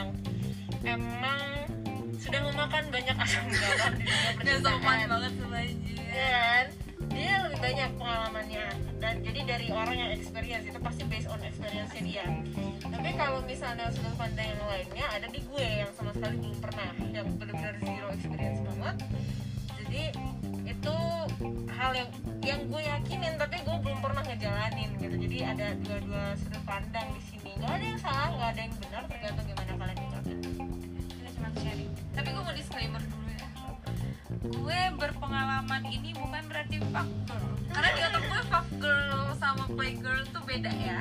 yang emang sudah memakan banyak asam garam di dunia percintaan banget sama dan dia lebih banyak pengalamannya. Dan jadi dari orang yang experience itu pasti based on experience dia. Tapi kalau misalnya sudut pandang yang lainnya ada di gue yang sama sekali belum pernah yang benar-benar zero experience banget. Jadi itu hal yang yang gue yakinin tapi gue belum pernah ngejalanin gitu. Jadi ada dua-dua sudut pandang di sini. Nggak ada yang salah nggak ada yang benar tergantung gimana Tapi gue mau disclaimer dulu ya. Gue berpengalaman ini bukan berarti fuck girl. Karena di otak gue fuck girl sama play girl tuh beda ya.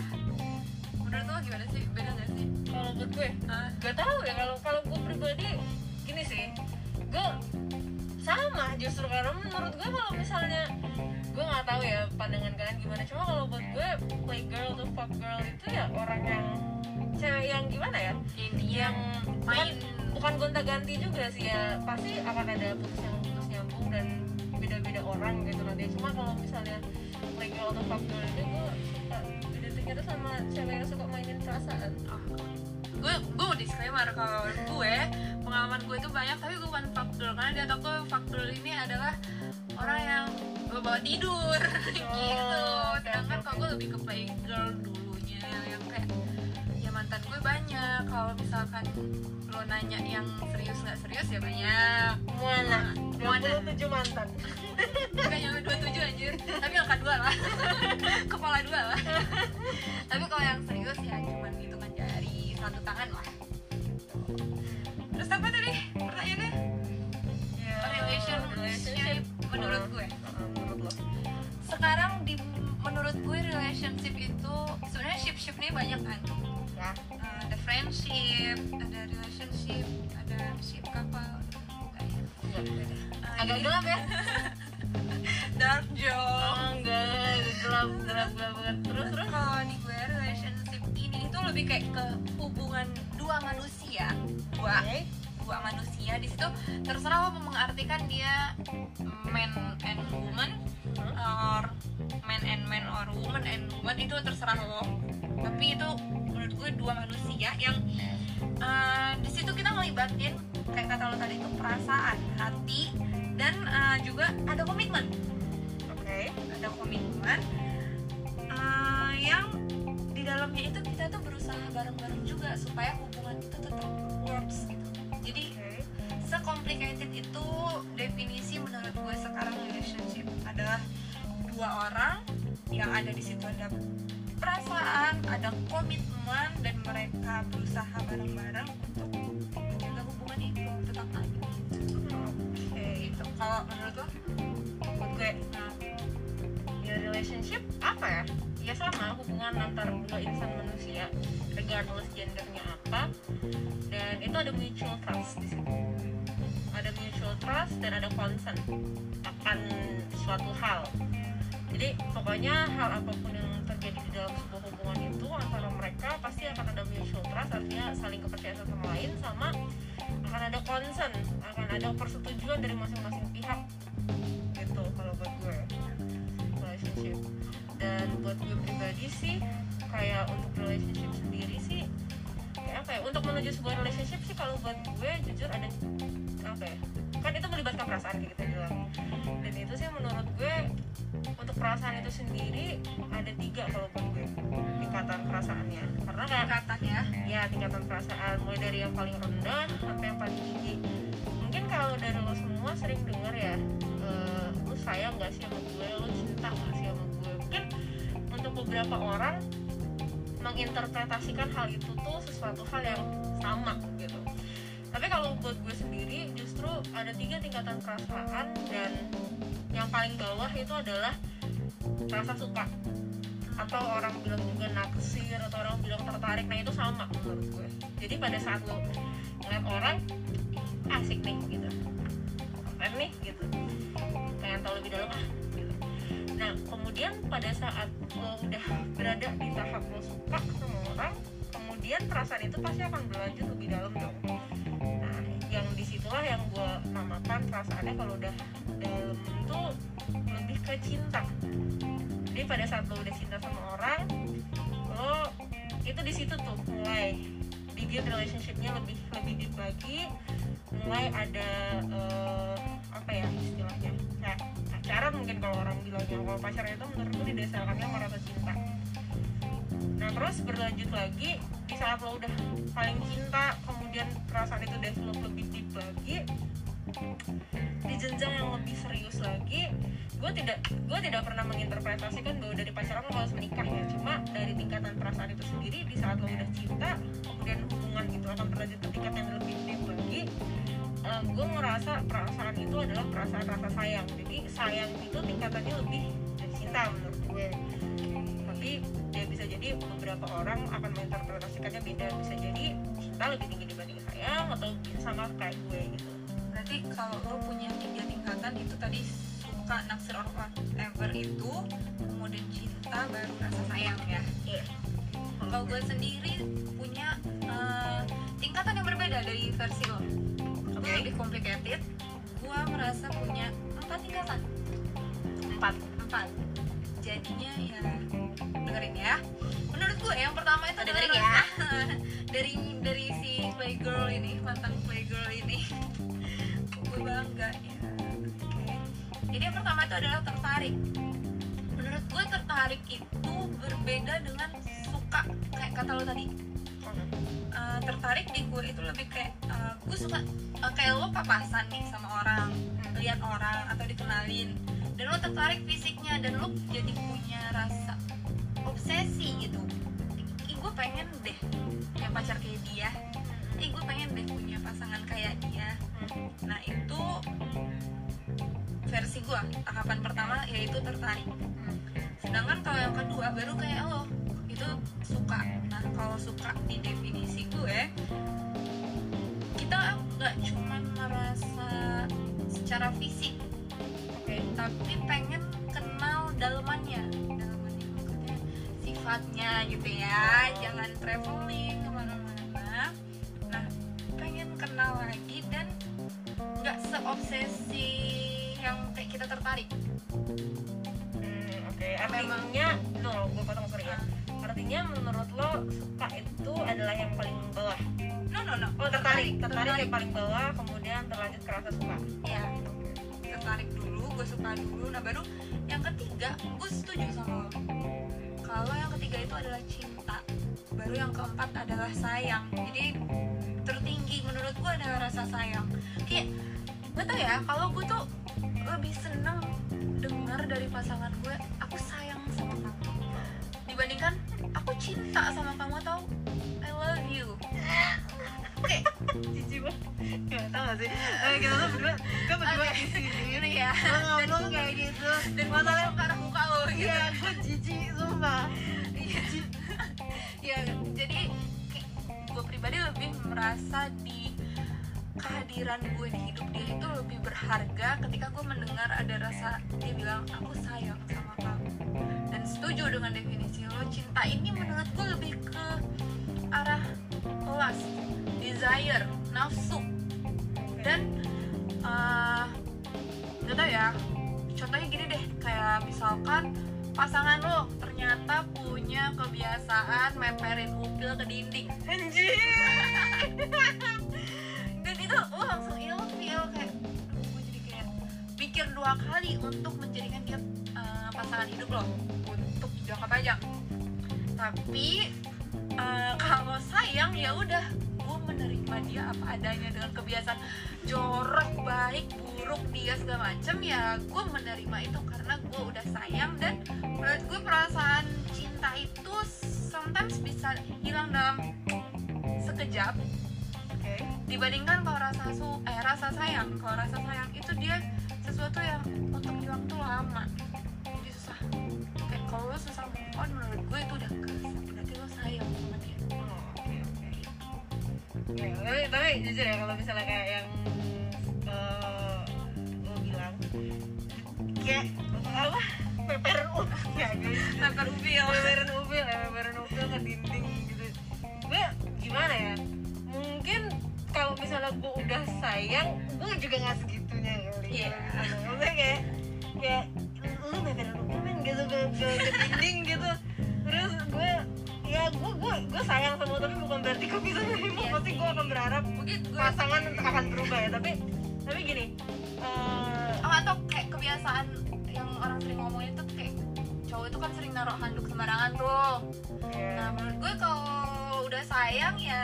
Menurut lo gimana sih? Beda gak sih? kalau buat gue Ah, gak tahu ya. Kalau kalau gue pribadi gini sih. Gue sama justru karena menurut gue kalau misalnya gue nggak tahu ya pandangan kalian gimana. Cuma kalau buat gue play girl atau fuck girl itu ya orang yang cewek yang gimana ya? Yang main. bukan, bukan gonta ganti juga sih ya. Pasti akan ada putus yang putus nyambung dan beda-beda orang gitu nanti. Cuma kalau misalnya play girl atau fuck girl itu gue uh, identiknya tuh sama cewek yang suka mainin perasaan. Oh. gue gue mau disclaimer kalau gue pengalaman gue itu banyak tapi gue bukan fuck girl. Karena di otak gue fuck girl ini adalah orang yang gue bawa tidur. Gitu. Sedangkan kalau gue lebih ke play girl dulunya yang kayak ya mantan gue banyak. Kalau misalkan lo nanya yang serius nggak serius ya banyak. Muana Muana. 27 mantan. Gak nyampe 27 anjir. Tapi angka 2 lah. Kepala 2 lah. Tapi kalau yang serius ya cuman hitungan jari Satu tangan lah. Terus apa tadi pertanyaannya? Ya, Relationship relationship menurut gue. Uh, menurut lo. Sekarang di menurut gue relationship itu sebenarnya ship-ship nih banyak kan? Ya. Uh, Ada friendship, ada relationship, ada ship couple. Enggak beda. Uh, agak jadi gelap ya? Dark joke. Oh enggak gelap gelap gelap banget. Terus terus? Kalau di gue relationship ini itu lebih kayak ke hubungan dua manusia. Dua. Oke. Dua manusia di situ terserah lo mau mengartikan dia man and woman or man and man or woman and woman itu terserah lo. Tapi itu menurut gue dua manusia yang eh, di situ kita ngelibatin kayak kata lo tadi itu perasaan hati dan eh, juga ada komitmen. Oke? Ada komitmen eh, yang di dalamnya itu kita tuh berusaha bareng-bareng juga supaya hubungan itu tetap works gitu secomplicated itu definisi menurut gue sekarang relationship. Adalah dua orang yang ada di situ ada perasaan ada komitmen dan mereka berusaha bareng-bareng untuk menjaga hubungan itu tetap ada oke gitu kalau menurut lo? Gue nah, ya relationship apa ya? Ya sama hubungan antar dua insan manusia regardless gendernya apa. Dan itu ada mutual trust di situ ada mutual trust dan ada concern akan suatu hal. Jadi pokoknya hal apa pun yang terjadi di dalam sebuah hubungan itu antara mereka pasti akan ada mutual trust artinya saling kepercayaan satu sama lain sama akan ada concern akan ada persetujuan dari masing-masing pihak. Gitu kalau buat gue. Relationship. Dan buat gue pribadi sih kayak untuk relationship sendiri sih apa ya untuk menuju sebuah relationship sih kalau buat gue jujur ada apa ya kan itu melibatkan perasaan kayak kita bilang dan itu sih menurut gue untuk perasaan itu sendiri ada tiga kalau buat gue tingkatan perasaannya. Karena kayak tingkatan ya? Ya tingkatan perasaan mulai dari yang paling rendah sampai yang paling tinggi. Mungkin kalau dari lo semua sering dengar ya eh, gak sih sama gue? Lo cinta gak sih sama gue? Mungkin untuk beberapa orang menginterpretasikan hal itu tuh sesuatu hal yang sama gitu. Tapi kalau buat gue sendiri justru ada tiga tingkatan perasaan dan yang paling bawah itu adalah rasa suka. Atau orang bilang juga naksir atau orang bilang tertarik nah itu sama menurut gue. Jadi pada saat lo ngeliat orang asik nih gitu. Keren nih? gitu. Pengen tahu lebih dalam ah nah kemudian pada saat lo udah berada di tahap lo suka sama orang kemudian perasaan itu pasti akan berlanjut lebih dalam dong. Nah yang di situlah yang gue namakan perasaannya kalau udah dalam itu lebih ke cinta. Jadi pada saat lo udah cinta sama orang lo itu di situ tuh mulai bikin relationshipnya lebih lebih deep lagi mulai ada eh, apa ya istilahnya? Ya pacaran mungkin kalau orang bilangnya kalau pacaran itu menurutku didasarkannya sama rasa cinta. Nah terus berlanjut lagi di saat lo udah paling cinta kemudian perasaan itu develop lebih deep lagi di jenjang yang lebih serius lagi gue tidak gue tidak pernah menginterpretasikan bahwa dari pacaran lo harus menikah ya. Cuma dari tingkatan perasaan itu sendiri di saat lo udah cinta kemudian hubungan itu akan berlanjut ke tingkat yang lebih deep lagi eh, gue ngerasa perasaan itu adalah perasaan rasa sayang. Jadi sayang itu tingkatannya lebih dari cinta menurut gue. Tapi ya bisa jadi beberapa orang akan menginterpretasikannya beda. Bisa jadi cinta lebih tinggi dibanding sayang atau sama kayak gue gitu. Berarti kalau lo punya tiga tingkatan itu tadi suka naksir or whatever itu kemudian cinta baru rasa sayang ya? Iya. kalau gue sendiri punya eh, tingkatan yang berbeda dari versi lo Oke. Lebih complicated. Gue merasa punya empat tingkatan empat. Empat. Jadinya ya dengerin ya. Menurut gue yang pertama itu Oh, dengerin ya. dari dari si playgirl ini mantan playgirl ini. Gue bangga ya. Oke. jadi yang pertama itu adalah tertarik. Menurut gue tertarik itu berbeda dengan suka kayak kata lo tadi Eh, tertarik di gue itu lebih kayak eh, gue suka eh, kayak lo papasan nih sama orang lihat orang atau dikenalin. Dan lo tertarik fisiknya dan lo jadi punya rasa obsesi gitu. Ih gue pengen deh punya pacar kayak dia. Ih gue pengen deh punya pasangan kayak dia. Nah itu versi gue tahapan pertama yaitu tertarik. Sedangkan kalau yang kedua baru kayak lo itu suka. Nah kalau suka di definisi gue kita nggak cuma merasa secara fisik oke tapi pengen kenal dalemannya dalemannya maksudnya sifatnya gitu ya jangan traveling ke mana-mana. Nah pengen kenal lagi dan nggak seobsesi yang kayak kita tertarik. Hmm, oke. Artinya no artinya menurut lo suka itu adalah yang paling bawah? No no no. Oh tertarik. Tertarik. Yang paling bawah kemudian terlanjut ke rasa suka. Ya tertarik dulu gue suka dulu. Nah baru yang ketiga gue setuju sama lo. Kalau yang ketiga itu adalah cinta. Baru yang keempat adalah sayang. Jadi tertinggi menurut gue adalah rasa sayang. Kayak gue tau ya kalau gue tuh lebih seneng dengar dari pasangan gue aku sayang sama kamu. Dibandingkan aku cinta sama kamu atau I love you. Oke, jijik banget. Ya tau gak sih? Kita tuh berdua kita berdua sini. Gini ya. Ngomong kayak gitu. Dan masalahnya ke arah muka lo gitu. iya gue jijik sumpah. Iya. ya jadi gue pribadi lebih merasa di kehadiran gue di hidup dia itu lebih berharga ketika gue mendengar ada rasa dia bilang aku sayang sama kamu. Dan setuju dengan definisi lo cinta ini menurut gue lebih ke arah lust desire nafsu. Dan eh, nggak tahu ya contohnya gini deh kayak misalkan pasangan lo ternyata punya kebiasaan meperin upil ke dinding. Anjir dan itu lo langsung ilfeel kayak "Aduh, gue jadi kayak mikir dua kali untuk menjadikan dia eh, pasangan hidup lo. Untuk jangka panjang tapi eh, kalau sayang ya udah gue menerima dia apa adanya dengan kebiasaan jorok baik buruk dia segala macem ya gue menerima itu karena gue udah sayang dan menurut gue perasaan cinta itu sometimes bisa hilang dalam sekejap. Oke. Dibandingkan kalau rasa su eh rasa sayang kalau rasa sayang itu dia sesuatu yang untuk hilang tuh lama jadi susah. Kayak kalau susah on menurut gue itu udah ke berarti lo sayang sama dia. Oh, oke oke. Ya, tapi, tapi jujur ya kalau misalnya kayak yang eh, lo bilang kayak apa? Peperan upil ya guys Nakar ubil peperan upil ya peperan upil ke dinding gitu. Gue gimana ya? Mungkin kalau misalnya gue udah sayang gue juga nggak segitunya kali. Iya. maksudnya kayak kayak gue sayang sama tapi bukan berarti gue bisa nerima. Iya pasti gue akan berharap mungkin gue pasangan akan berubah ya. Tapi tapi gini eh, oh, atau kayak kebiasaan yang orang sering ngomongin itu kayak cowok itu kan sering naruh handuk sembarangan tuh. Ya, nah menurut gue kalau udah sayang ya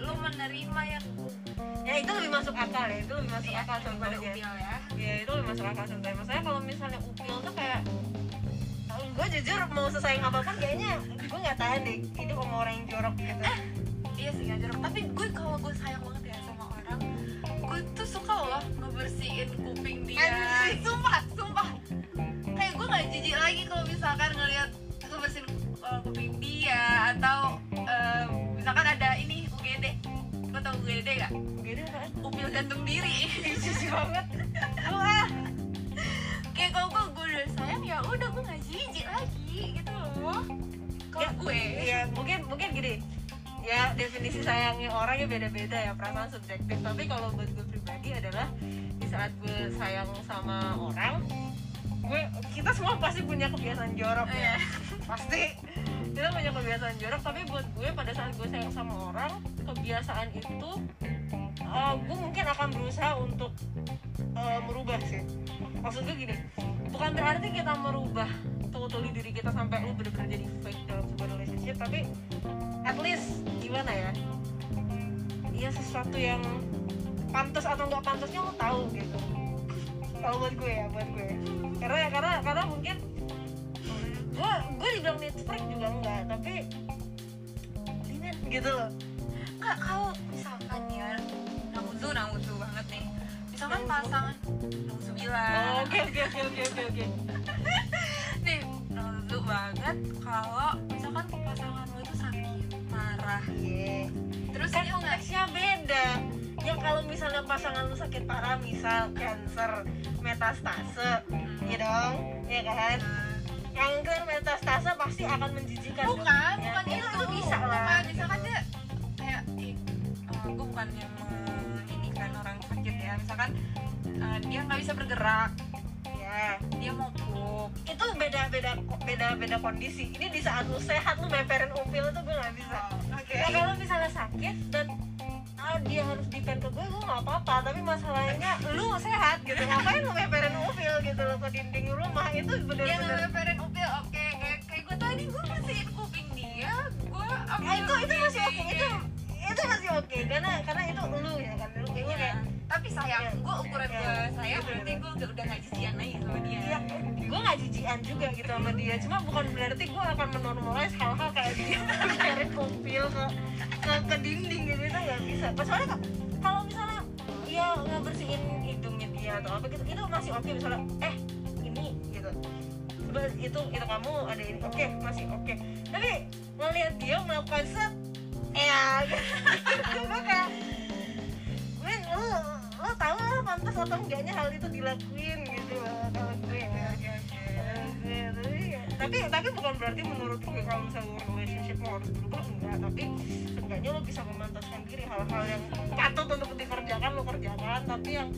lo menerima yang ya itu lebih masuk akal ya. Itu lebih masuk Iya, akal daripada contohnya ubil ya. Ya itu lebih masuk akal sebenarnya. Maksudnya kalau misalnya upil tuh kayak gue jujur mau sesayang apa pun kayaknya gue nggak tahan deh hidup sama orang yang jorok gitu. Iya sih nggak jorok. Tapi gue kalau gue sayang banget ya sama orang gue tuh suka loh ngebersihin kuping dia. Anjing. sumpah sumpah. Kayak gue nggak jijik lagi kalau misalkan ngelihat ngebersihin uh, kuping dia atau uh, misalkan ada ini UGD lo tau UGD gak? gitu kan upil gantung diri. Jijik banget. Lu kayak kalau gue gue udah sayang ya udah gue nggak jijik lagi gitu loh. Kalau Ya, gue. ya mungkin mungkin gini. Ya definisi sayangnya orang ya beda-beda ya perasaan subjektif. Tapi kalau buat gue pribadi adalah di saat gue sayang sama orang gue kita semua pasti punya kebiasaan jorok Oh, ya. Iya. pasti. Kita punya kebiasaan jorok tapi buat gue pada saat gue sayang sama orang kebiasaan itu eh, gue mungkin akan berusaha untuk eh, merubah sih maksud gue gini bukan berarti kita merubah totally diri kita sampai lu bener-bener jadi fake dalam sebuah relationship tapi at least gimana ya? Ya sesuatu yang pantas atau nggak pantasnya lo tahu gitu. Kalau buat gue ya buat gue. Karena karena karena mungkin gue gue dibilang need freak juga enggak tapi limit gitu loh. Kak, kalau misalkan ya Namuzu, namuzu banget nih. Misalkan pasangan Namuzu bilang Oh, oke oke oke oke oke. Nih, namuzu banget Kalau misalkan pasangan lo itu sakit Parah. Iya Terus kan konteksnya beda. Ya kalau misalnya pasangan lu sakit parah misal cancer metastase ya dong ya kan? Kanker metastase pasti akan menjijikan Bukan, dong. bukan itu. itu bisa lah. Bukan, misalkan dia Kayak, eh, gue bukan yang menginginkan orang sakit ya. Misalkan uh, dia nggak bisa bergerak. Ya Dia mau pup itu beda beda beda beda kondisi. Ini di saat lu sehat lu meperin upil itu gue nggak bisa. Oke. Ya kalau misalnya sakit dan ah, dia harus depend ke gue gue nggak apa-apa. Tapi masalahnya lu sehat gitu. Ngapain lu meperin upil gitu loh ke dinding rumah? Itu Dia bener-bener namanya parent upil, oke. Kayak kayak gue tadi gue bersihin kuping dia, gue ambil Ya, itu itu masih oke ini. itu itu masih oke. Karena karena itu lu ya kan lu kayaknya Iya. kayak Tapi sayang, Iya. gue ukuran Iya. gue Iya, berarti gue udah udah nggak jijian lagi sama dia. ya gue nggak jijian juga gitu sama dia cuma bukan berarti gue akan menormalize hal-hal kayak dia meperin upil ke ke, ke dinding gitu itu nggak bisa kecuali ka- kalau misalnya dia ngebersihin hidungnya dia atau apa gitu itu masih oke misalnya eh ini gitu itu itu kamu ada ini oke masih oke tapi ngelihat dia melakukan set ya gitu gue kayak lo lo tau lah pantas atau enggaknya hal itu dilakuin gitu. Loh kalau gue ya tapi- tapi bukan berarti menurut gue kalau misalnya relationship lo harus berubah enggak. Tapi seenggaknya lo bisa memantaskan diri hal-hal yang patut untuk dikerjakan lo kerjakan. Tapi yang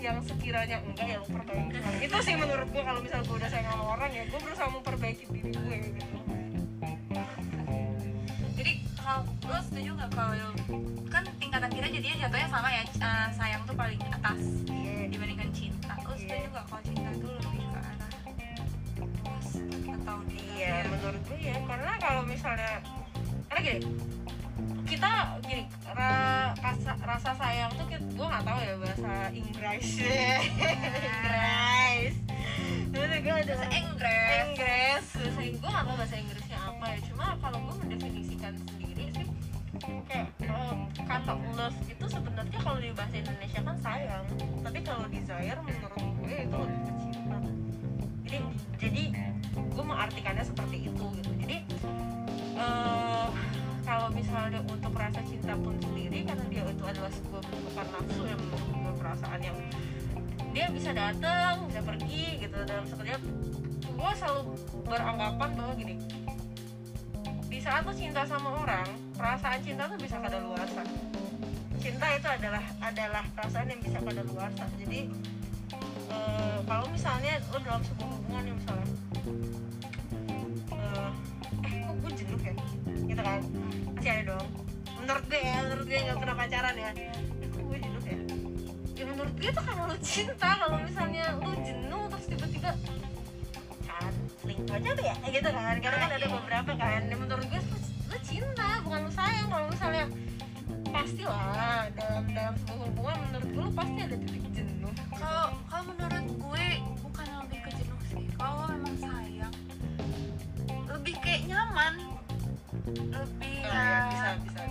yang sekiranya enggak ya lo perbaiki itu sih menurut gue kalau misalnya gue udah sayang sama orang ya gue berusaha memperbaiki diri gue gitu. Jadi kalau lo setuju nggak kalau kita jadinya jatuhnya sama ya eh, sayang tuh paling atas Iya. dibandingkan cinta. Lo setuju nggak kalau cinta tuh lebih ke arah luas atau Iya, menurut gue ya. Karena kalau misalnya karena gini, kita gini ra- rasa, rasa sayang tuh kita, gue nggak tahu ya bahasa Inggris Inggris. Terus gue ada bahasa Inggris. Inggris. Gue nggak tahu bahasa Inggrisnya apa ya. Cuma kalau gue mendefinisikan kayak eh, kata love itu sebenarnya kalau di bahasa Indonesia kan sayang. Tapi kalau desire menurut gue itu lebih ke cinta jadi jadi gue mengartikannya seperti itu gitu. Jadi eh, kalau misalnya untuk rasa cinta pun sendiri karena dia itu adalah sebuah bentukan nafsu yang perasaan yang dia bisa datang bisa pergi gitu. Dalam sekejap gue selalu beranggapan bahwa gini di saat lo cinta sama orang perasaan cinta tuh bisa kadaluarsa cinta itu adalah adalah perasaan yang bisa kadaluarsa jadi eh, kalau misalnya lo dalam sebuah hubungan yang misalnya eh eh kok gue jenuh ya? Gitu kan? Masih ada dong. Menurut gue ya menurut gue nggak pernah pacaran ya. Eh, kok gue jenuh ya? Ya menurut gue tuh karena lo cinta kalau misalnya lo jenuh terus tiba-tiba kan selingkuh aja ya kayak gitu kan? Karena kan ada beberapa kan. Yang menurut gue lo cinta bukan lo sayang. Kalau misalnya pastilah dalam dalam sebuah hubungan menurut gue lo pasti ada titik jenuh. Kalau kalau menurut gue bukan lebih ke jenuh sih. Kalau memang sayang lebih kayak nyaman. Lebih Oh, iya, bisa bisa.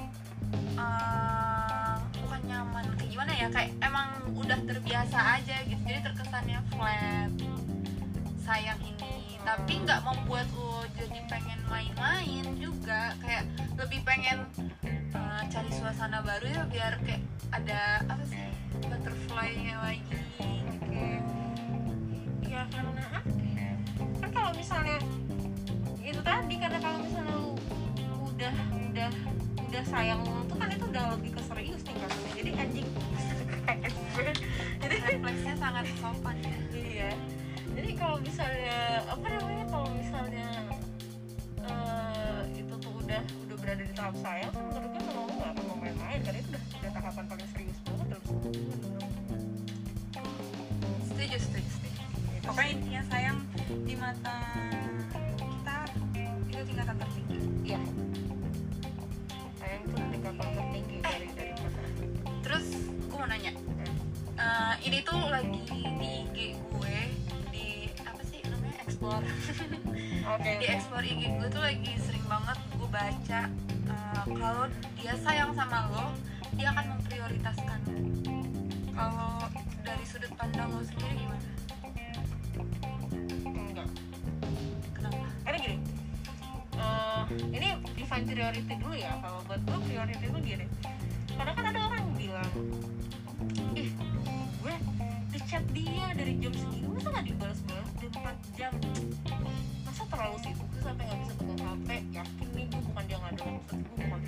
eh, bukan nyaman kayak gimana ya? Kayak emang udah terbiasa aja gitu. Jadi terkesannya flat sayang ini tapi nggak membuat lo jadi pengen main-main juga. Kayak lebih pengen eh, cari suasana baru ya biar kayak ada apa sih butterfly-nya lagi gitu ya karena ya? kan kalau misalnya itu tadi karena kalau misalnya lu udah udah udah sayang lu tuh kan itu udah lebih ke serius nih kan jadi anjing jadi refleksnya sangat sopan ya jadi kalau misalnya apa namanya kalau misalnya eh, itu tuh udah udah berada di tahap tuh menurut sudut pandang lo sendiri gimana Enggak. kenapa Karena gini. eh, ini define priority dulu ya. Kalau buat gue priority itu gini. Karena kan ada orang yang bilang, ih, gue di chat dia dari jam segini masa nggak dibalas-balas udah 4 jam masa terlalu sibuk sih sampai nggak bisa pegang HP yakin nih gue bukan dia nggak ada gue bukan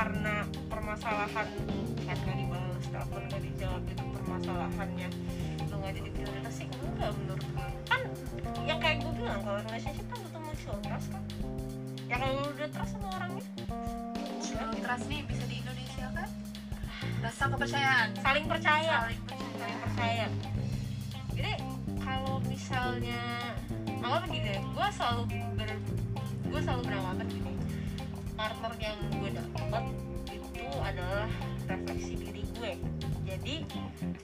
karena permasalahan kan gak dibalas telepon gak dijawab itu permasalahannya. Lo nggak jadi prioritas sih? Enggak menurut gue kan yang kayak gue bilang kalau relationship kan butuh mutual trust kan? Ya kalau udah trust sama orangnya. Kalau gitu. trust nih bisa di Indonesia kan? Rasa kepercayaan. Saling percaya. Saling percaya. Saling percaya. Jadi kalau misalnya apa begini gue selalu ber gue selalu beranggapan gini partner yang gue dapat itu adalah refleksi diri gue. Jadi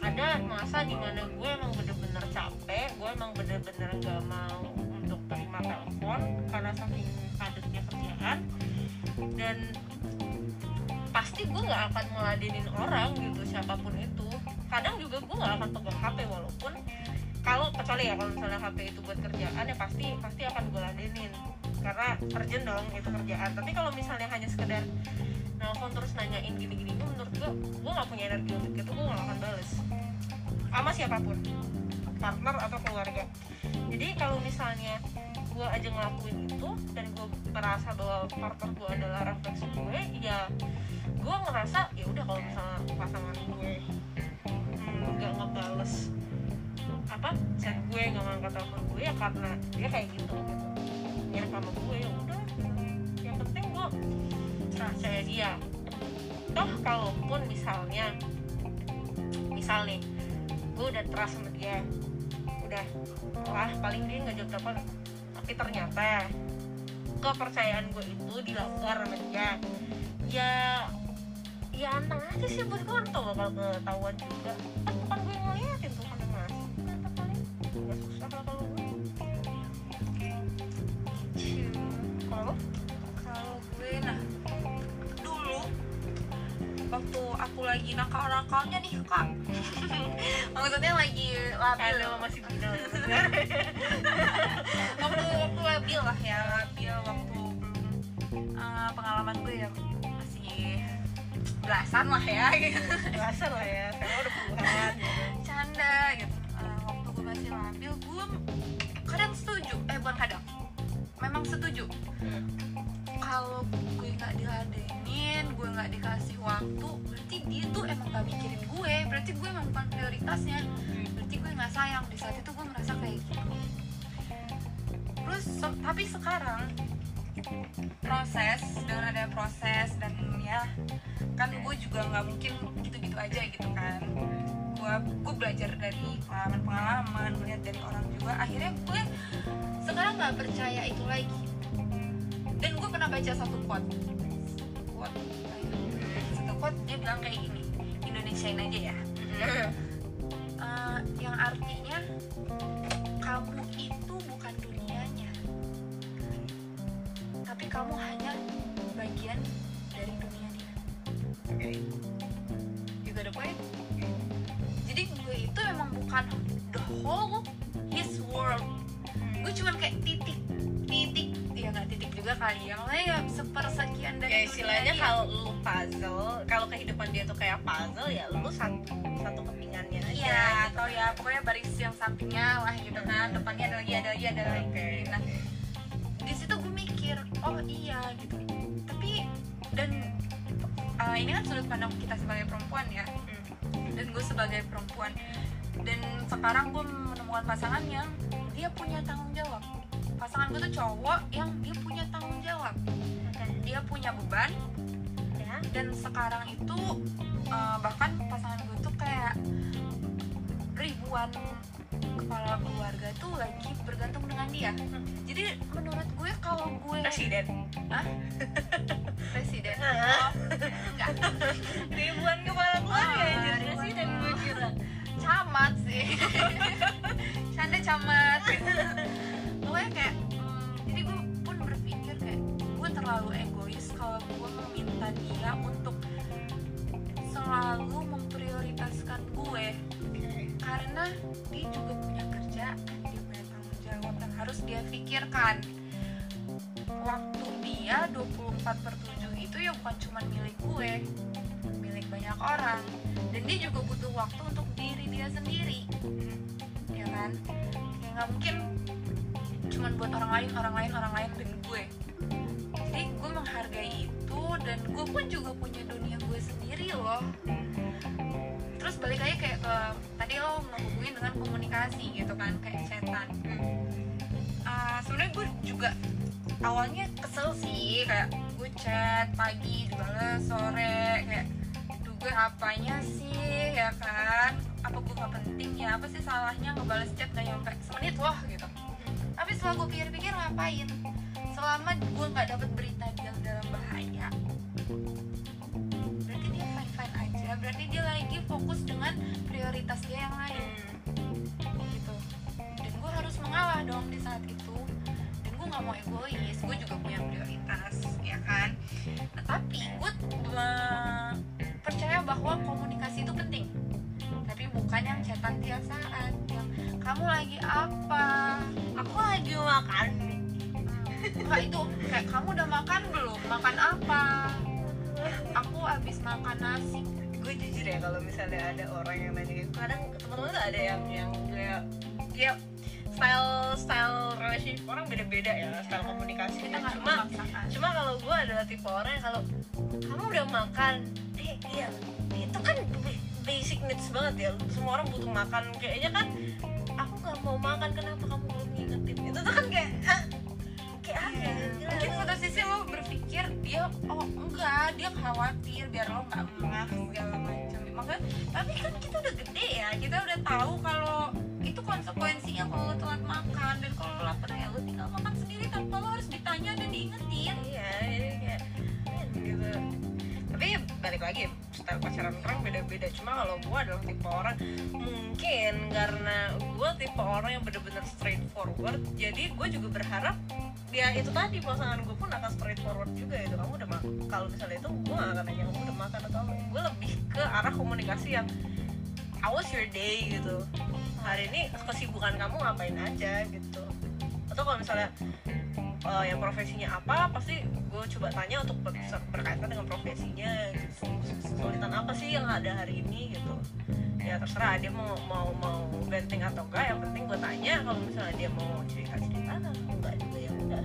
ada masa di mana gue emang bener-bener capek gue emang bener-bener gak mau untuk terima telepon karena saking padatnya kerjaan. Dan pasti gue nggak akan ngeladenin orang gitu siapa pun itu. Kadang juga gue nggak akan pegang HP walaupun kalau kecuali ya kalau misalnya HP itu buat kerjaan ya pasti pasti akan gue ladenin karena urgent dong itu kerjaan. Tapi kalau misalnya hanya sekedar nelfon terus nanyain gini-gini gue menurut gue gue nggak punya energi untuk itu gue nggak akan bales. Sama siapa pun partner atau keluarga. Jadi kalau misalnya gue aja ngelakuin itu dan gue merasa bahwa partner gue adalah refleksi gue ya gue ngerasa ya udah kalau misalnya pasangan gue hmm, nggak ngebales apa chat gue nggak ngangkat telepon gue ya karena dia kayak gitu gitu mirip sama gue ya udah. Yang penting gue percaya dia. Toh kalaupun misalnya misal nih gue udah trust sama dia udah wah paling dia nggak jawab telepon. Tapi ternyata kepercayaan gue itu dilanggar sama dia. Ya ya anteng aja sih buat gue tuh bakal ketahuan juga. Kan bukan gue yang ngeliatin tuh aku lagi nakal-nakalnya nih kak. Maksudnya lagi labil. Kalau lo masih muda waktu waktu labil lah ya labil waktu eh, pengalaman gue ya masih belasan lah ya. Gitu biasa lah ya sekarang udah puluhan gitu. canda gitu. Eh, waktu gue masih labil gue kadang setuju eh bukan kadang memang setuju kalau gue nggak diladenin gue nggak dikasih waktu berarti dia tuh emang gak mikirin gue. Berarti gue emang bukan prioritasnya. Berarti gue nggak sayang. Di saat itu gue merasa kayak gitu. Terus se- tapi sekarang proses dengan ada proses dan ya kan gue juga nggak mungkin gitu-gitu aja gitu kan. Gue gue belajar dari pengalaman-pengalaman melihat dari orang juga. Akhirnya gue sekarang nggak percaya itu lagi dan gue pernah baca satu quote. Quote? Satu quote dia bilang kayak gini Indonesiain aja ya. Eh, yang artinya kamu itu bukan dunianya tapi kamu hanya bagian dari dunia dia. Oke. you got the point jadi gue itu emang bukan the whole his world. Gue cuman kayak titik titik ya nggak titik juga kali ya maksudnya ya sepersekian dari ya istilahnya kalau lu puzzle kalau kehidupan dia tuh kayak puzzle ya lu satu satu kepingannya aja Iya, atau ya pokoknya baris yang sampingnya lah gitu kan, depannya ada lagi, ada lagi, ada lagi. Oke. Nah, di situ gue mikir, oh iya gitu. Tapi dan uh, ini kan sudut pandang kita sebagai perempuan ya, Hmm. dan gue sebagai perempuan. Dan sekarang gue menemukan pasangan yang dia punya tanggung jawab. Pasangan gue tuh cowok yang dia punya tanggung jawab. Dia punya beban, ya. Dan sekarang itu uh, bahkan pasangan gue tuh kayak ribuan kepala keluarga tuh lagi bergantung dengan dia. Jadi menurut gue kalau gue presiden. Hah? presiden. Oh, enggak. Ribuan kepala keluarga Ah, ya jadi presiden gue kira camat sih. Canda camat pokoknya kayak hmm, jadi gue pun berpikir kayak gue terlalu egois kalau gue meminta dia untuk selalu memprioritaskan gue. Karena dia juga punya kerjaan dia punya tanggung jawab dan harus dia pikirkan. Waktu dia 24 per 7 itu ya bukan cuma milik gue milik banyak orang. Dan dia juga butuh waktu untuk diri dia sendiri. Ya kan? Kayak nggak mungkin cuman buat orang lain orang lain orang lain dan gue. Jadi gue menghargai itu dan gue pun juga punya dunia gue sendiri loh. Terus balik aja kayak ke tadi lo menghubungin dengan komunikasi gitu kan kayak chatan. Ah, sebenarnya gue juga awalnya kesel sih kayak gue chat pagi dibales sore kayak duh gue apanya sih? Ya kan? Apa gue gak penting ya? Apa sih salahnya ngebales chat gak nyampe semenit loh? Gitu tapi setelah gue pikir-pikir ngapain? Selama gue nggak dapet berita dia dalam bahaya berarti dia fine fine aja. Berarti dia lagi fokus dengan prioritas dia yang lain. Gitu. Dan gue harus mengalah dong di saat itu. Dan gue nggak mau egois gue juga punya prioritas ya kan? Nah, tapi gue eh, percaya bahwa komunikasi itu penting bukan yang chatan tiap saat yang kamu lagi apa? Aku lagi makan. Enggak itu kayak kamu udah makan belum? Makan apa? Aku habis makan nasi. Gue jujur ya kalau misalnya ada orang yang nanya gitu kadang teman-teman tuh ada yang yang kayak ya style style relationship orang beda-beda ya style komunikasi. Kita nggak cuma memaksakan. cuma kalau gue adalah tipe orang yang kalau kamu udah makan? Eh iya. Itu kan basic needs banget ya. Semua orang butuh makan. Kayaknya kan aku nggak mau makan kenapa kamu belum ngingetin? Itu tuh kan kayak ah, kayak apa ya? Iya. mungkin satu sisi lo berpikir dia oh enggak dia khawatir biar lo nggak ngah segala macam makanya tapi kan kita udah gede ya kita udah tahu kalau itu konsekuensinya kalau lo telat makan. Dan kalau lo lapar ya lo tinggal makan sendiri tanpa lo harus ditanya dan diingetin. Iya men, gitu. Tapi balik lagi style pacaran orang beda-beda. Cuma kalau gue adalah tipe orang mungkin karena gue tipe orang yang bener-bener straightforward jadi gue juga berharap ya itu tadi pasangan gue pun akan straightforward juga itu kamu udah makan kalau misalnya itu gue gak akan nanya kamu udah makan atau gue lebih ke arah komunikasi yang how was your day? gitu. Hari ini kesibukan kamu ngapain aja? gitu. Atau kalau misalnya uh, yang profesinya apa pasti gue coba tanya untuk ber- berkaitan dengan profesinya gitu. kesulitan apa sih yang ada hari ini gitu ya terserah dia mau mau mau venting atau enggak yang penting gue tanya kalau misalnya dia mau cerita cerita enggak juga ya udah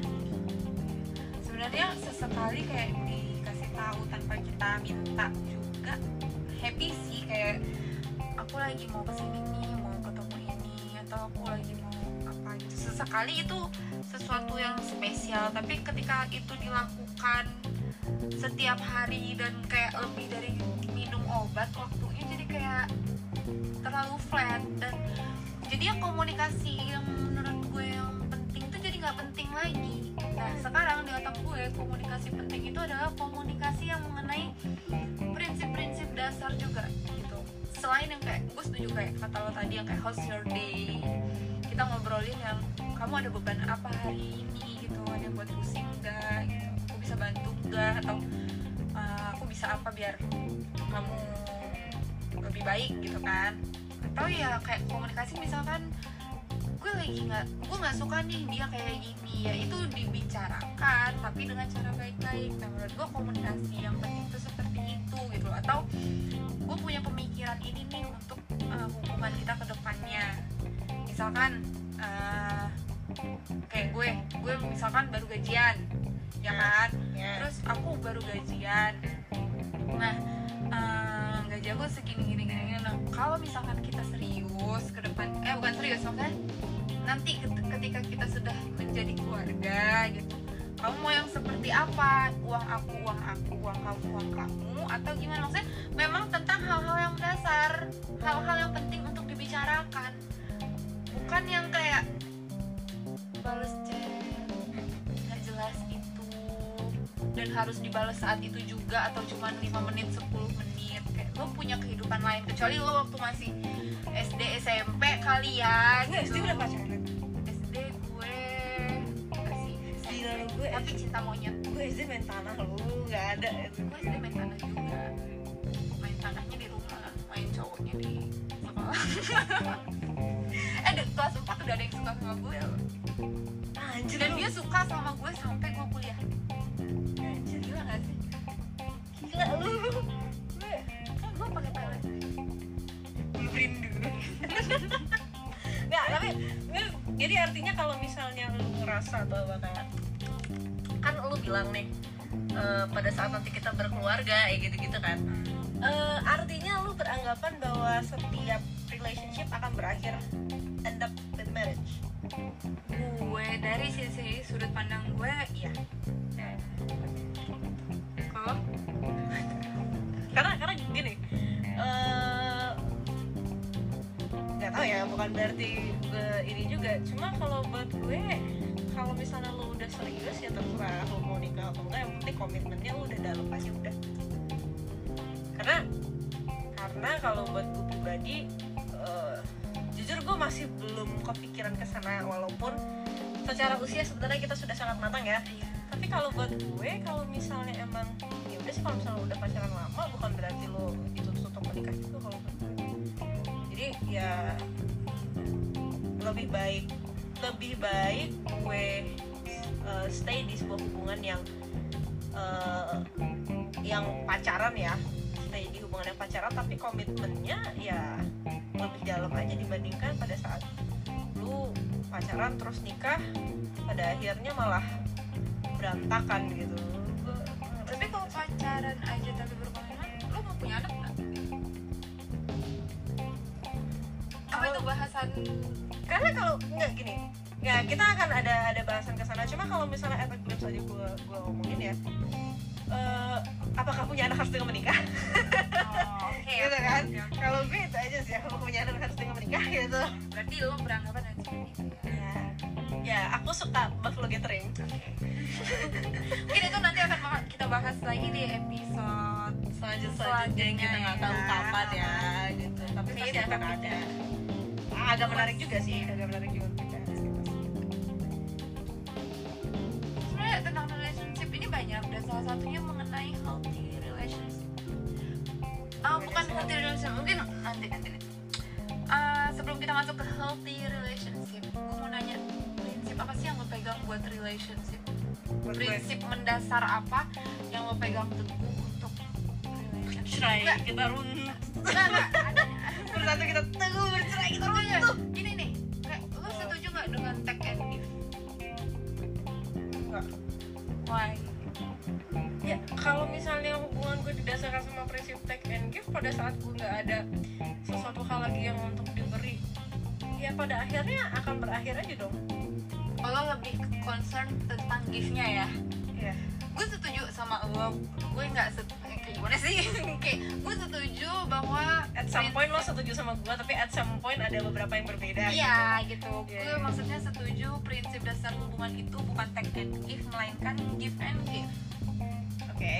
sebenarnya sesekali kayak dikasih tahu tanpa kita minta juga happy sih kayak aku lagi mau ke sini nih mau ketemu ini atau aku lagi mau apa gitu sesekali itu sesuatu yang spesial tapi ketika itu dilakukan setiap hari dan kayak lebih dari minum obat waktunya jadi kayak terlalu flat dan jadi yang komunikasi yang menurut gue yang penting tuh jadi nggak penting lagi. Nah sekarang di otak gue komunikasi penting itu adalah komunikasi yang mengenai prinsip-prinsip dasar juga gitu. Selain yang kayak gue setuju kayak kata lo tadi yang kayak how's your day? Kita ngobrolin yang kamu ada beban apa hari ini gitu? Ada buat pusing enggak gitu? Aku bisa bantu enggak atau uh, aku bisa apa biar kamu lebih baik gitu kan? Atau ya kayak komunikasi misalkan gue lagi nggak gue nggak suka nih dia kayak gini. Ya itu dibicarakan tapi dengan cara baik-baik. Nah menurut gue komunikasi yang penting itu seperti itu gitu loh. atau gue punya pemikiran ini nih untuk uh, hubungan kita ke depannya. Misalkan uh, kayak gue gue misalkan baru gajian ya kan? Ya. Terus aku baru gajian. Nah eh, gaji aku segini gini gini gini. nah kalau misalkan kita serius ke depan eh bukan serius maksudnya nanti ket- ketika kita sudah menjadi keluarga gitu. Kamu mau yang seperti apa? Uang aku uang aku uang kamu uang kamu? Atau gimana? Maksudnya memang tentang hal-hal yang dasar hal-hal yang penting untuk dibicarakan. Bukan yang kayak dan harus dibalas saat itu juga atau cuma 5 menit 10 menit. Kayak lo punya kehidupan lain kecuali lo waktu masih SD SMP kali ya. Gue SD gitu. udah pacaran SD gue enggak sih Gila lu, gue tapi cinta monyet. gue SD main tanah lu nggak ada. Itu gue SD main tanah juga. Main tanahnya di rumah main cowoknya di sekolah. Eh kelas 4 udah ada yang suka sama gue. Anjir dan lu. dia suka sama gue sampai gue gila lu. Gue kan gue pakai talent rindu nggak tapi jadi artinya kalau misalnya lu ngerasa bahwa kayak kan lu bilang nih eh, pada saat nanti kita berkeluarga ya gitu-gitu kan. Eh, artinya lu beranggapan bahwa setiap relationship akan berakhir end up with marriage. Gue dari sisi sudut pandang gue iya tahu ya bukan berarti gue ini juga. Cuma kalau buat gue kalau misalnya lu udah serius ya terserah lu mau nikah atau enggak. Yang penting komitmennya udah dalam aja udah. Karena karena kalau buat gue pribadi eh, jujur gue masih belum kepikiran ke sana. Walaupun secara usia sebenarnya kita sudah sangat matang ya. Tapi kalau buat gue kalau misalnya emang ya udah sih kalau misalnya udah pacaran lama bukan berarti lo itu untuk menikah juga. Kalau ya lebih baik lebih baik gue uh, stay di sebuah hubungan yang uh, yang pacaran ya. Stay di hubungan yang pacaran tapi komitmennya ya lebih dalam aja dibandingkan pada saat lu pacaran terus nikah pada akhirnya malah berantakan gitu. Tapi kalau pacaran aja tapi berkomitmen lo mau punya anak bahasan. Karena kalau nggak gini. Ya kita akan ada ada bahasan ke sana. Cuma kalau misalnya a glimpse aja gue gue ngomongin ya eh, apakah punya anak harus dengan menikah? Oh, oke gitu oke, kan? oke. kalau gue itu aja sih apakah punya anak harus dengan menikah gitu. Berarti lo beranggapan sini ya ya aku suka buffalo gathering. Mungkin itu nanti akan kita bahas lagi di episode selanjutnya selanjutnya yang kita nggak tahu ya. kapan ya gitu. Tapi pasti Kayaknya akan ada agak menarik juga sih. Agak menarik juga dibahas gitu. sebenarnya tentang relationship ini banyak. Dan salah satunya mengenai healthy relationship Ah, bukan healthy relationship mungkin nanti nanti Ah, sebelum kita masuk ke healthy relationship gue mau nanya prinsip apa sih yang lo pegang buat relationship? Buat gue. prinsip mendasar apa yang lo pegang teguh untuk relationship? Kita enggak, enggak, ada bersatu kita teguh bercerai kita Oh iya, gini nih, kayak lo setuju nggak dengan take and give? Enggak. Why? ya kalau misalnya hubungan gue didasarkan sama prinsip take and give pada saat gue nggak ada sesuatu hal lagi yang untuk diberi ya pada akhirnya akan berakhir aja dong lo lebih concern tentang give-nya ya? ya Gue setuju sama lo, gue nggak setuju gimana sih? kayak gue setuju bahwa at some point lo setuju sama gue tapi at some point ada beberapa yang berbeda Iya gitu, Iya, gue iya. maksudnya setuju prinsip dasar hubungan itu bukan take and give melainkan give and give. oke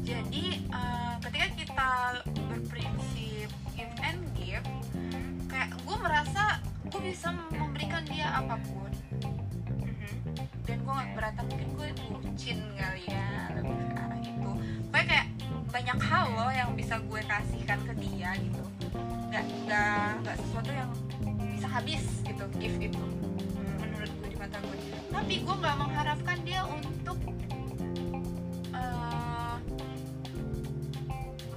Jadi eh, ketika kita berprinsip give and give, kayak gue merasa gue bisa memberikan dia apa pun Mhm. dan gue nggak keberatan mungkin gue bucin kali ya lebih ke arah itu Pokoknya kayak banyak hal loh yang bisa gue kasihkan ke dia gitu. Nggak nggak nggak sesuatu yang bisa habis gitu gift itu menurut gue di mata gue. Tapi gue nggak mengharapkan dia untuk eh,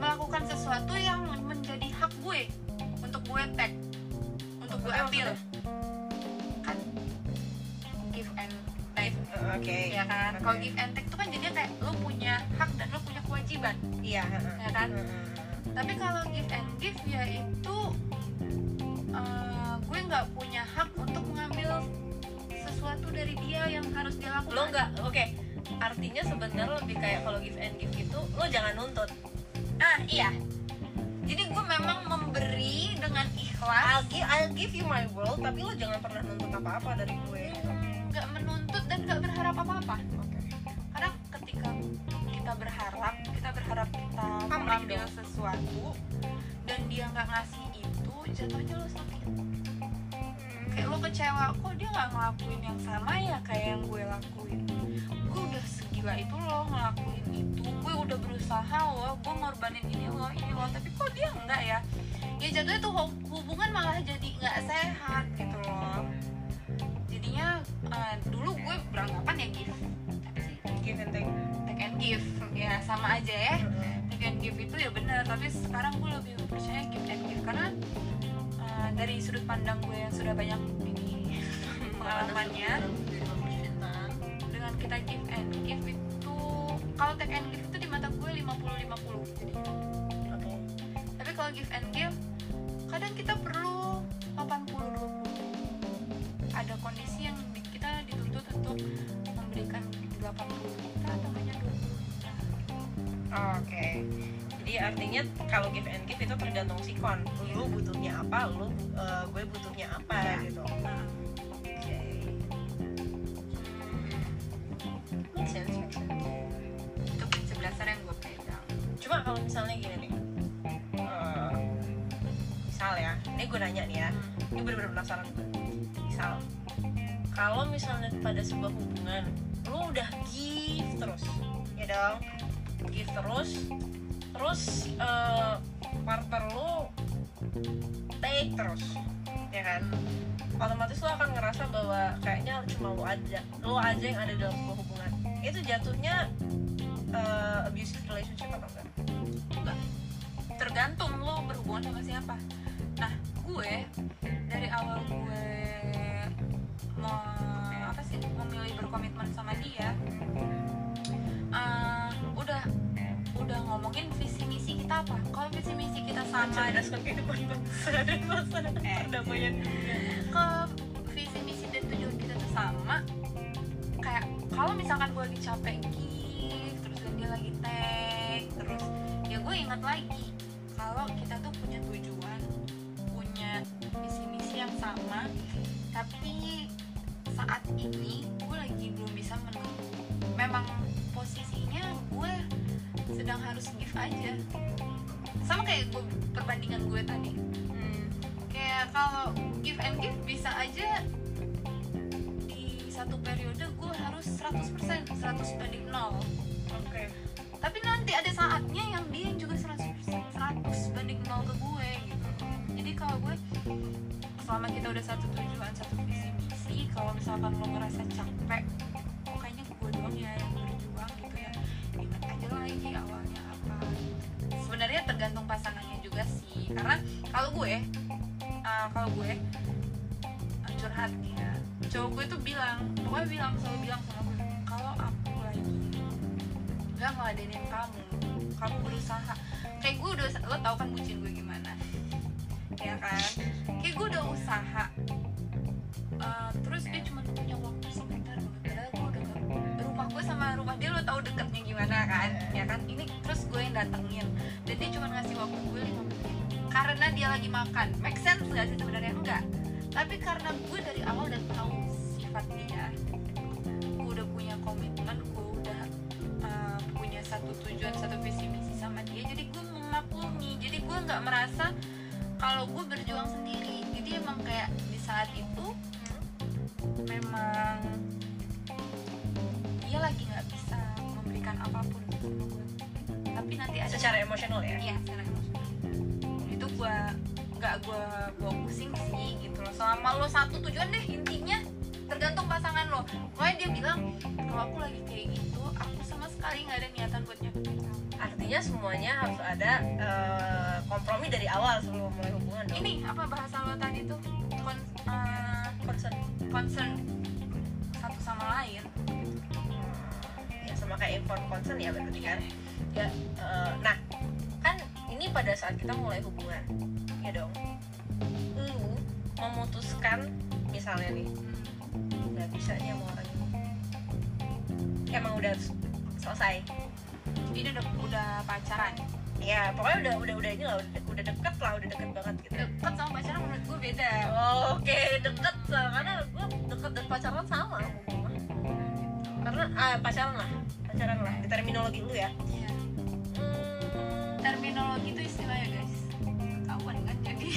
melakukan sesuatu yang menjadi hak gue untuk gue tag untuk gue ambil. kan give and take oke. Ya kan? Oke. kalau give and take itu kan jadinya kayak lo punya hak dan lo punya kewajiban. Iya ya kan? Heeh. tapi kalau give and give ya itu eh, gue nggak punya hak untuk mengambil sesuatu dari dia yang harus dia lakukan. Lo nggak oke. Artinya sebenarnya lebih kayak kalau give and give itu lo jangan nuntut. Ah iya. Jadi gue memang memberi dengan ikhlas. I'll give, I'll give you my world tapi lo jangan pernah nuntut apa-apa dari gue. Nggak menuntut dan nggak berharap apa-apa ketika kita berharap kita berharap kita mengambil sesuatu dan dia nggak ngasih itu jatuhnya lo sakit. Kayak lo kecewa kok dia nggak ngelakuin yang sama ya kayak yang gue lakuin? Gue udah segila itu lo ngelakuin itu. Gue udah berusaha lo gue ngorbanin ini lo ini lo tapi kok dia enggak ya? Ya jatuhnya tuh hub- hubungan malah jadi nggak sehat gitu loh. Jadinya eh, dulu gue beranggapan ya sih give and take take and give. Ya sama aja ya. Take and give itu ya benar tapi sekarang gue lebih percaya give and give. Karena uh, dari sudut pandang gue yang sudah banyak ini pengalamannya dengan kita give and give itu kalau take and give itu di mata gue 50-50 jadi oke. Tapi kalau give and give kadang kita perlu 80-20 ada kondisi 80 kita atau hanya 20 kita oke. Jadi artinya kalau give and give itu tergantung sikon lu butuhnya apa lu eh, gue butuhnya apa Ya. gitu. Nah, oke. Make sense make sense. Itu dasar yang gue pegang. Cuma kalau misalnya gini nih eh, misal ya ini gue nanya nih ya. Ini bener-bener penasaran gue misal kalau misalnya pada sebuah hubungan lu udah give terus. Ya dong. Give terus. Terus eh, partner lu take terus. Ya kan? Otomatis lu akan ngerasa bahwa kayaknya cuma lu aja lu aja yang ada dalam sebuah hubungan. Itu jatuhnya eh, abusive relationship atau enggak? Enggak. Tergantung lo berhubungan sama siapa. Nah gue dari awal gue mau berkomitmen sama dia eh, udah udah ngomongin visi misi kita apa? Kalau visi misi kita sama mencerdaskan kehidupan bangsa dan masa Eh. perdamaian dunia ke visi misi dan tujuan kita kalau misalkan gue lagi capek gitu terus dia lagi tag terus ya gue ingat lagi kalau kita tuh punya tujuan punya visi misi yang sama tapi saat ini lagi belum bisa menunggu memang posisinya gue sedang harus give aja. Sama kayak gue perbandingan gue tadi. Hmm. kayak kalau give and give bisa aja di satu periode gue harus 100% 100 banding 0 oke. Tapi nanti ada saatnya yang dia juga 100% 100 banding 0 ke gue gitu. Jadi kalau gue selama kita udah satu tujuan satu visi kalau misalkan lo ngerasa capek kok kayaknya gue doang ya yang berjuang gitu ya. Ingat aja lagi awalnya apa. Sebenarnya tergantung pasangannya juga sih karena kalau gue uh, kalau gue uh, curhat ya. Cowok gue tuh bilang pokoknya bilang selalu bilang sama gue kalau aku lagi nggak ngeladenin kamu kamu berusaha. Kayak gue udah lo tau kan bucin gue gimana. Ya kan karena dia lagi makan. Make sense gak sih sebenarnya? Enggak. Tapi karena gue dari awal udah tahu sifat dia gue udah punya komitmen gue udah uh, punya satu tujuan satu visi misi sama dia jadi gue memaklumi. Jadi gue nggak merasa kalau gue berjuang sendiri. Jadi emang kayak di saat itu memang dia lagi nggak bisa memberikan apa pun sama gue. Tapi nanti ada secara emosional ya? Iya nggak gue bawa pusing sih gitu loh. Selama lo satu tujuan deh intinya. Tergantung pasangan lo. Pokoknya dia bilang kalau aku lagi kayak gitu aku sama sekali nggak ada niatan buat nyakitin kamu artinya semuanya harus ada eh, kompromi dari awal sebelum mulai hubungan dong. ini apa bahasa lo tadi tuh? Kon, eh, concern. concern. Satu sama lain. Ya sama kayak inform concern ya berarti kan? Ya eh, nah kan ini pada saat kita mulai hubungan. Ya dong. Lu memutuskan misalnya nih nggak bisa nih sama orang ini. Emang udah selesai? Ini udah udah pacaran? Ya pokoknya udah udah udah ini lah udah, udah deket lah udah deket banget gitu. Deket sama pacaran menurut gue beda. Oh, oke deket sama karena gue deket dan pacaran sama. Karena ah, pacaran lah pacaran lah di terminologi lu ya. Iya. hmm, terminologi itu istilahnya guys. Ketahuan kan jadi.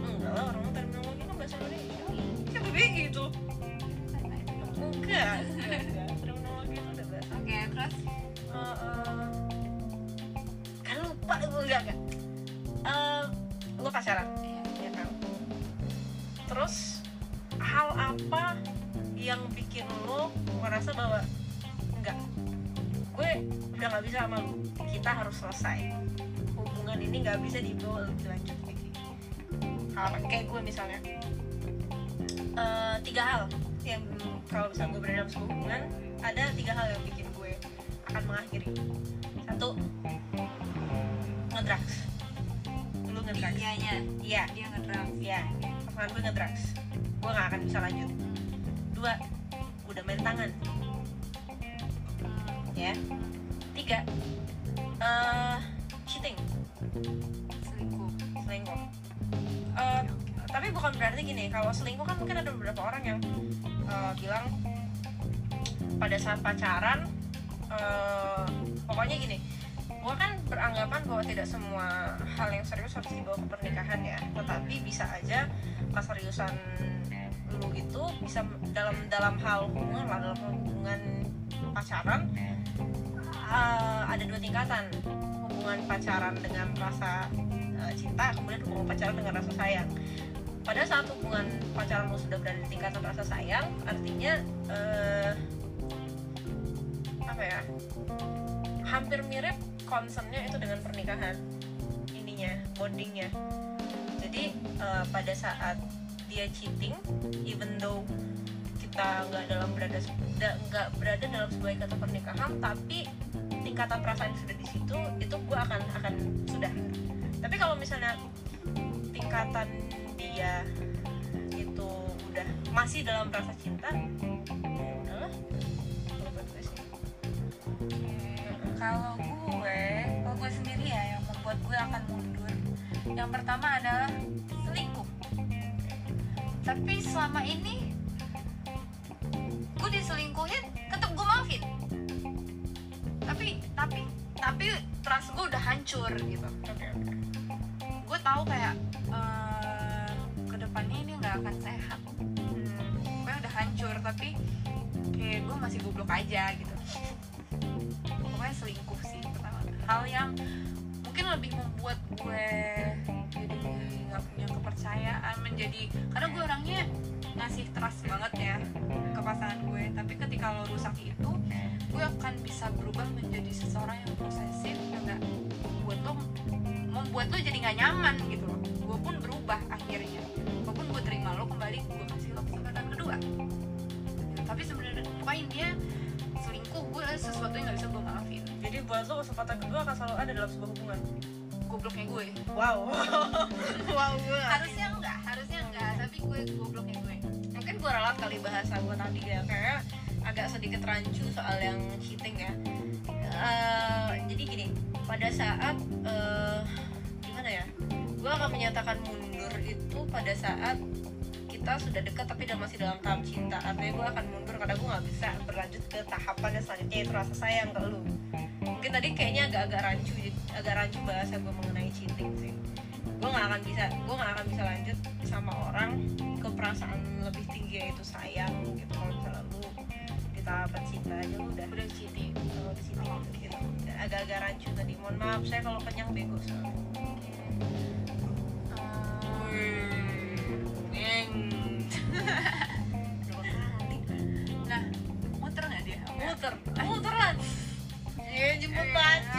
Enggak lah orang terminologi kan bahasa Indonesia. Ya begitu gitu. Enggak terminologi itu udah bahasa. Oke terus? Eh, eh, kan lupa gue enggak enggak. Eh, lu pacaran iya. ya kan? Terus hal apa yang bikin lo merasa bahwa enggak? Gue udah nggak bisa sama lu kita harus selesai ini nggak bisa dibawa lebih lanjut kayak gini hal kayak gue misalnya. Eh, tiga hal yang kalau misalnya gue berada dalam sebuah hubungan ada tiga hal yang bikin gue akan mengakhiri. Satu ngedrugs. Lu ngedrugs. Dianya iya. Dia ngedrum ya pasangan gue ngedrugs. Gue gak akan bisa lanjut. Dua udah main tangan. Ya. Tiga eh cheating selingkuh. Selingkuh. Eh, tapi bukan berarti gini kalau selingkuh kan mungkin ada beberapa orang yang eh, bilang pada saat pacaran eh, pokoknya gini gue kan beranggapan bahwa tidak semua hal yang serius harus dibawa ke pernikahan ya. Tetapi bisa aja keseriusan lu itu bisa dalam dalam hal hubungan lah dalam hubungan pacaran eh, ada dua tingkatan hubungan pacaran dengan rasa eh, cinta kemudian hubungan pacaran dengan rasa sayang. Pada saat hubungan pacaran lu sudah berada di tingkatan rasa sayang artinya eh, apa ya hampir mirip concernnya itu dengan pernikahan ininya bondingnya. Jadi eh, pada saat dia cheating even though kita nggak dalam berada da- nggak berada dalam sebuah ikatan pernikahan tapi tingkatan perasaan sudah di situ itu gue akan akan sudah. Tapi kalau misalnya tingkatan dia itu udah masih dalam rasa cinta ya gue kalau gue kalau gue sendiri ya yang membuat gue akan mundur. Yang pertama adalah selingkuh. Tapi selama ini gue diselingkuhin tetap gue maafin tapi tapi tapi trust gue udah hancur gitu. Gue tahu kayak eh, ke depannya ini nggak akan sehat. Gue udah hancur tapi kayak gue masih goblok aja gitu. Pokoknya selingkuh sih pertama. Hal yang mungkin lebih membuat gue jadi nggak punya kepercayaan menjadi karena gue orangnya ngasih trust banget ya ke pasangan gue. Tapi ketika lo rusak itu gue akan bisa berubah menjadi seseorang yang posesif yang nggak membuat lo membuat lo jadi nggak nyaman gitu loh. Gue pun berubah akhirnya. Walaupun gue terima lo kembali gue kasih lo kesempatan kedua. Tapi sebenarnya pokoknya intinya selingkuh gue sesuatu yang nggak bisa gue maafin. Jadi buat lo kesempatan kedua akan selalu ada dalam sebuah hubungan? Gobloknya gue. Wow. Wow gue harusnya enggak harusnya enggak. Tapi gue gobloknya gue gue ralat kali bahasa gue tadi ya kayak agak sedikit rancu soal yang cheating ya. Eh, jadi gini pada saat eh, gimana ya gue akan menyatakan mundur itu pada saat kita sudah dekat tapi masih dalam tahap cinta. Artinya gue akan mundur karena gue nggak bisa berlanjut ke tahapan yang selanjutnya yaitu rasa sayang ke lu. Mungkin tadi kayaknya agak-agak rancu agak rancu bahasa gue mengenai cheating sih gue nggak akan bisa gue nggak akan bisa lanjut sama orang ke perasaan lebih tinggi yaitu sayang gitu. Kalau misalnya lu tahapan cinta aja lu udah udah cheating kalau di sini gitu. agak-agak rancu tadi. Mohon maaf saya kalau kenyang bego soalnya. Kali. nah muter nggak dia? Muter muteran Iya jemput pacar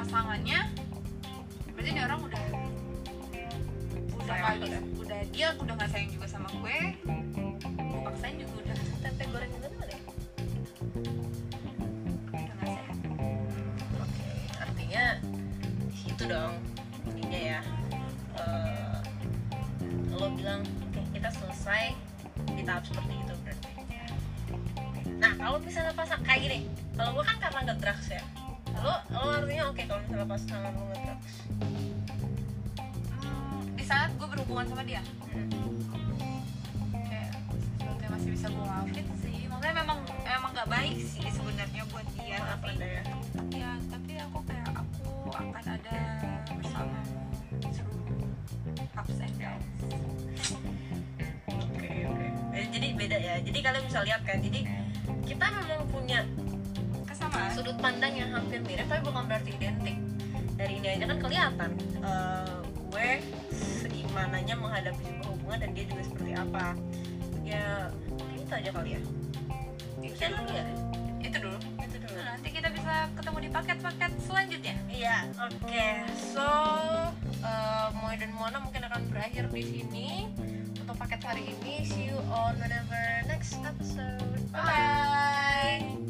pasangannya berarti ini orang udah udah Sayang nggak udah. dia udah nggak sayang juga sama gue. Gue paksain juga udah tempe goreng itu deh. Udah nggak sehat oke artinya di situ dong intinya ya. Eh, lo bilang oke kita selesai di tahap seperti itu berarti. Nah kalau misalnya pasang kayak gini kalau gue kan karena nggak drugs ya lo lo artinya oke kalau misalnya pasangan lo drugs Hmm, di saat gue berhubungan sama dia. Kayak sesuatu yang masih bisa gue maafin sih. Makanya memang emang gak baik sih sebenarnya buat dia maaf tapi ya. ya tapi aku kayak aku akan ada bersama seluruh ups and downs. Oke oke. Eh, jadi beda ya. Jadi kalian bisa lihat kan jadi kita memang sudut pandang yang hampir mirip tapi bukan berarti identik. Dari ini aja kan kelihatan eh, gue segimananya menghadapi sebuah hubungan dan dia juga seperti apa. Ya itu aja kali ya. Itu dulu. ya itu dulu. Itu dulu. Nanti kita bisa ketemu di paket-paket selanjutnya. Iya oke. So eh, Moe dan Moana mungkin akan berakhir di sini untuk paket hari ini. See you on whenever next episode. Bye, -bye.